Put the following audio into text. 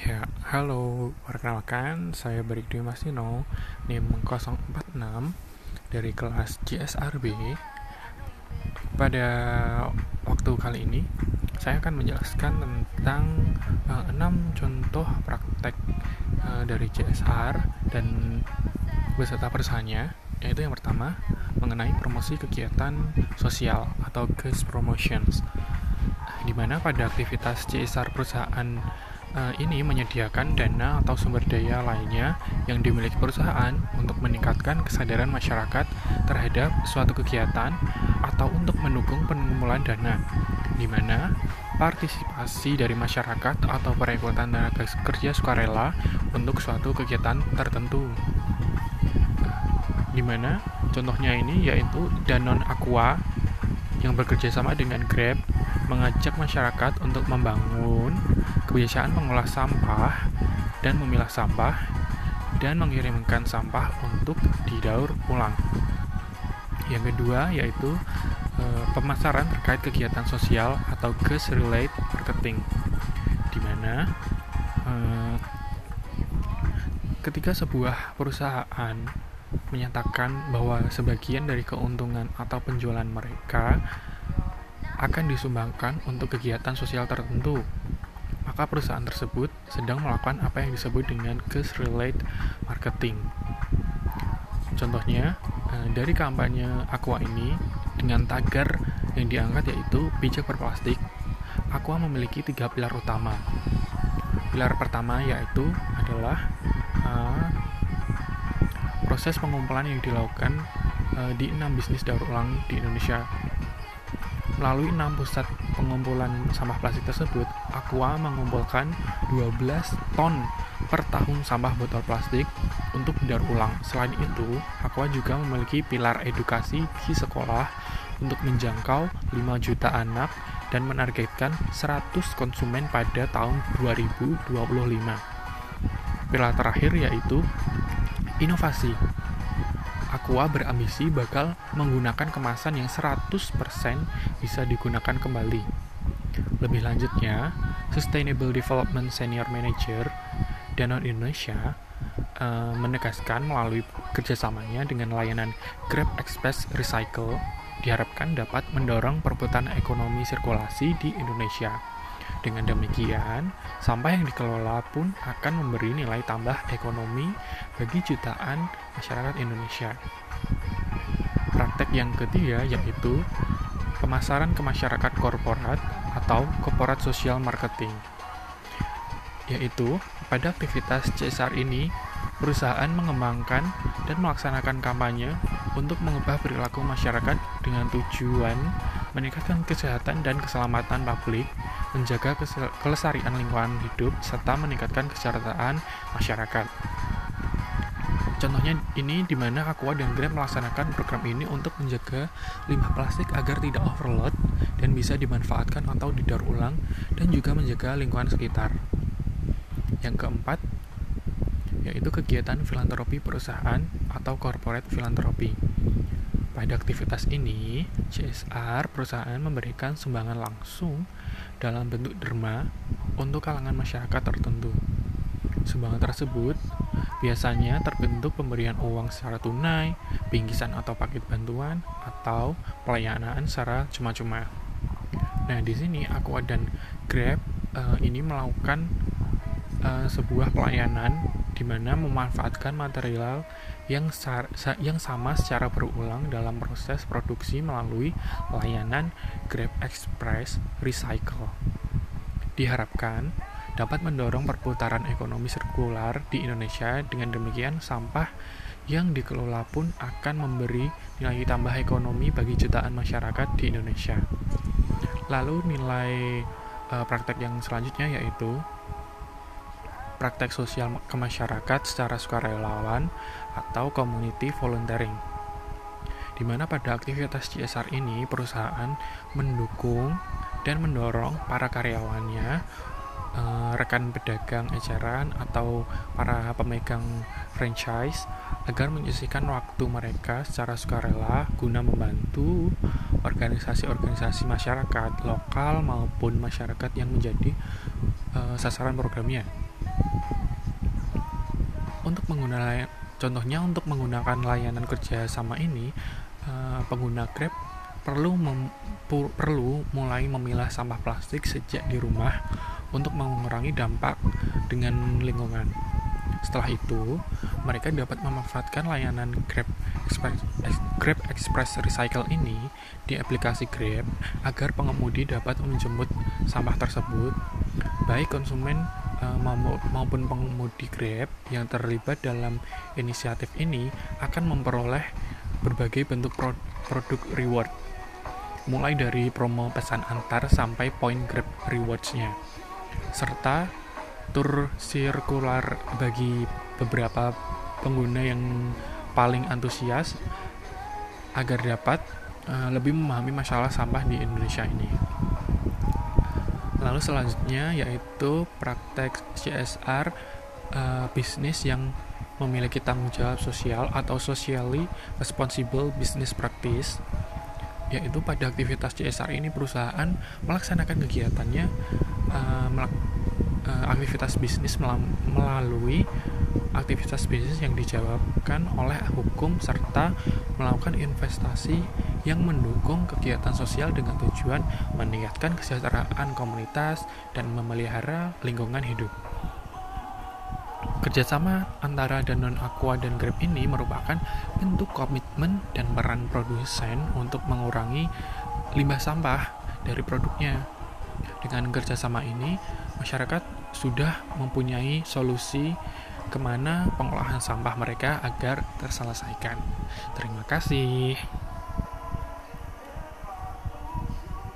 Ya, halo, perkenalkan saya Barik Dwi Masino, NIM 046 dari kelas GSRB. Pada waktu kali ini, saya akan menjelaskan tentang uh, 6 contoh praktek uh, dari GSR dan beserta perusahaannya, yaitu yang pertama, mengenai promosi kegiatan sosial atau case promotions, di mana pada aktivitas CSR perusahaan uh, ini menyediakan dana atau sumber daya lainnya yang dimiliki perusahaan untuk meningkatkan kesadaran masyarakat terhadap suatu kegiatan atau untuk mendukung pengumpulan dana, di mana partisipasi dari masyarakat atau perekrutan tenaga kerja sukarela untuk suatu kegiatan tertentu. Di mana contohnya ini yaitu Danon Aqua yang bekerja sama dengan Grab mengajak masyarakat untuk membangun kebiasaan mengolah sampah dan memilah sampah dan mengirimkan sampah untuk didaur ulang. Yang kedua yaitu e, pemasaran terkait kegiatan sosial atau case relate marketing, di mana e, ketika sebuah perusahaan menyatakan bahwa sebagian dari keuntungan atau penjualan mereka akan disumbangkan untuk kegiatan sosial tertentu maka perusahaan tersebut sedang melakukan apa yang disebut dengan case relate marketing. Contohnya, eh, dari kampanye Aqua ini dengan tagar yang diangkat yaitu bijak berplastik, Aqua memiliki tiga pilar utama. Pilar pertama yaitu adalah uh, proses pengumpulan yang dilakukan uh, di enam bisnis daur ulang di Indonesia Melalui enam pusat pengumpulan sampah plastik tersebut, Aqua mengumpulkan 12 ton per tahun sampah botol plastik untuk didaur ulang. Selain itu, Aqua juga memiliki pilar edukasi di sekolah untuk menjangkau 5 juta anak dan menargetkan 100 konsumen pada tahun 2025. Pilar terakhir yaitu inovasi Aqua berambisi bakal menggunakan kemasan yang 100% bisa digunakan kembali. Lebih lanjutnya, Sustainable Development Senior Manager Danone Indonesia uh, menegaskan melalui kerjasamanya dengan layanan Grab Express Recycle diharapkan dapat mendorong perputaran ekonomi sirkulasi di Indonesia. Dengan demikian, sampah yang dikelola pun akan memberi nilai tambah ekonomi bagi jutaan masyarakat Indonesia. Praktek yang ketiga yaitu pemasaran ke masyarakat korporat atau corporate social marketing. Yaitu pada aktivitas CSR ini, perusahaan mengembangkan dan melaksanakan kampanye untuk mengubah perilaku masyarakat dengan tujuan meningkatkan kesehatan dan keselamatan publik menjaga kelestarian lingkungan hidup, serta meningkatkan kesejahteraan masyarakat. Contohnya ini di mana Aqua dan Grab melaksanakan program ini untuk menjaga limbah plastik agar tidak overload dan bisa dimanfaatkan atau didaur ulang dan juga menjaga lingkungan sekitar. Yang keempat, yaitu kegiatan filantropi perusahaan atau corporate filantropi. Pada aktivitas ini, CSR perusahaan memberikan sumbangan langsung dalam bentuk derma untuk kalangan masyarakat tertentu. Sumbangan tersebut biasanya terbentuk pemberian uang secara tunai, bingkisan atau paket bantuan, atau pelayanan secara cuma-cuma. Nah, di sini Aqua dan Grab uh, ini melakukan uh, sebuah pelayanan di mana memanfaatkan material yang yang sama secara berulang dalam proses produksi melalui layanan Grab Express Recycle. Diharapkan dapat mendorong perputaran ekonomi sirkular di Indonesia. Dengan demikian, sampah yang dikelola pun akan memberi nilai tambah ekonomi bagi jutaan masyarakat di Indonesia. Lalu nilai uh, praktek yang selanjutnya yaitu praktek sosial ke masyarakat secara sukarelawan atau community volunteering. Di mana pada aktivitas CSR ini perusahaan mendukung dan mendorong para karyawannya, eh, rekan pedagang eceran atau para pemegang franchise agar menyisihkan waktu mereka secara sukarela guna membantu organisasi-organisasi masyarakat lokal maupun masyarakat yang menjadi uh, sasaran programnya. Untuk menggunakan contohnya untuk menggunakan layanan kerja sama ini, uh, pengguna Grab perlu mem, perlu mulai memilah sampah plastik sejak di rumah untuk mengurangi dampak dengan lingkungan. Setelah itu, mereka dapat memanfaatkan layanan Grab Express, Grab Express Recycle ini di aplikasi Grab agar pengemudi dapat menjemput sampah tersebut, baik konsumen maupun pengemudi Grab yang terlibat dalam inisiatif ini akan memperoleh berbagai bentuk pro produk reward mulai dari promo pesan antar sampai poin Grab rewards-nya serta tur sirkular bagi beberapa pengguna yang paling antusias agar dapat uh, lebih memahami masalah sampah di Indonesia ini. Lalu selanjutnya yaitu praktek CSR uh, eh, bisnis yang memiliki tanggung jawab sosial atau socially responsible business practice yaitu pada aktivitas CSR ini perusahaan melaksanakan kegiatannya uh, uh, aktivitas bisnis melalui aktivitas bisnis yang dijawabkan oleh hukum serta melakukan investasi yang mendukung kegiatan sosial dengan tujuan meningkatkan kesejahteraan komunitas dan memelihara lingkungan hidup. Kerjasama antara Danone Aqua dan Grab ini merupakan bentuk komitmen dan peran produsen untuk mengurangi limbah sampah dari produknya. Dengan kerjasama ini, masyarakat sudah mempunyai solusi ke mana pengolahan sampah mereka agar terselesaikan. Terima kasih.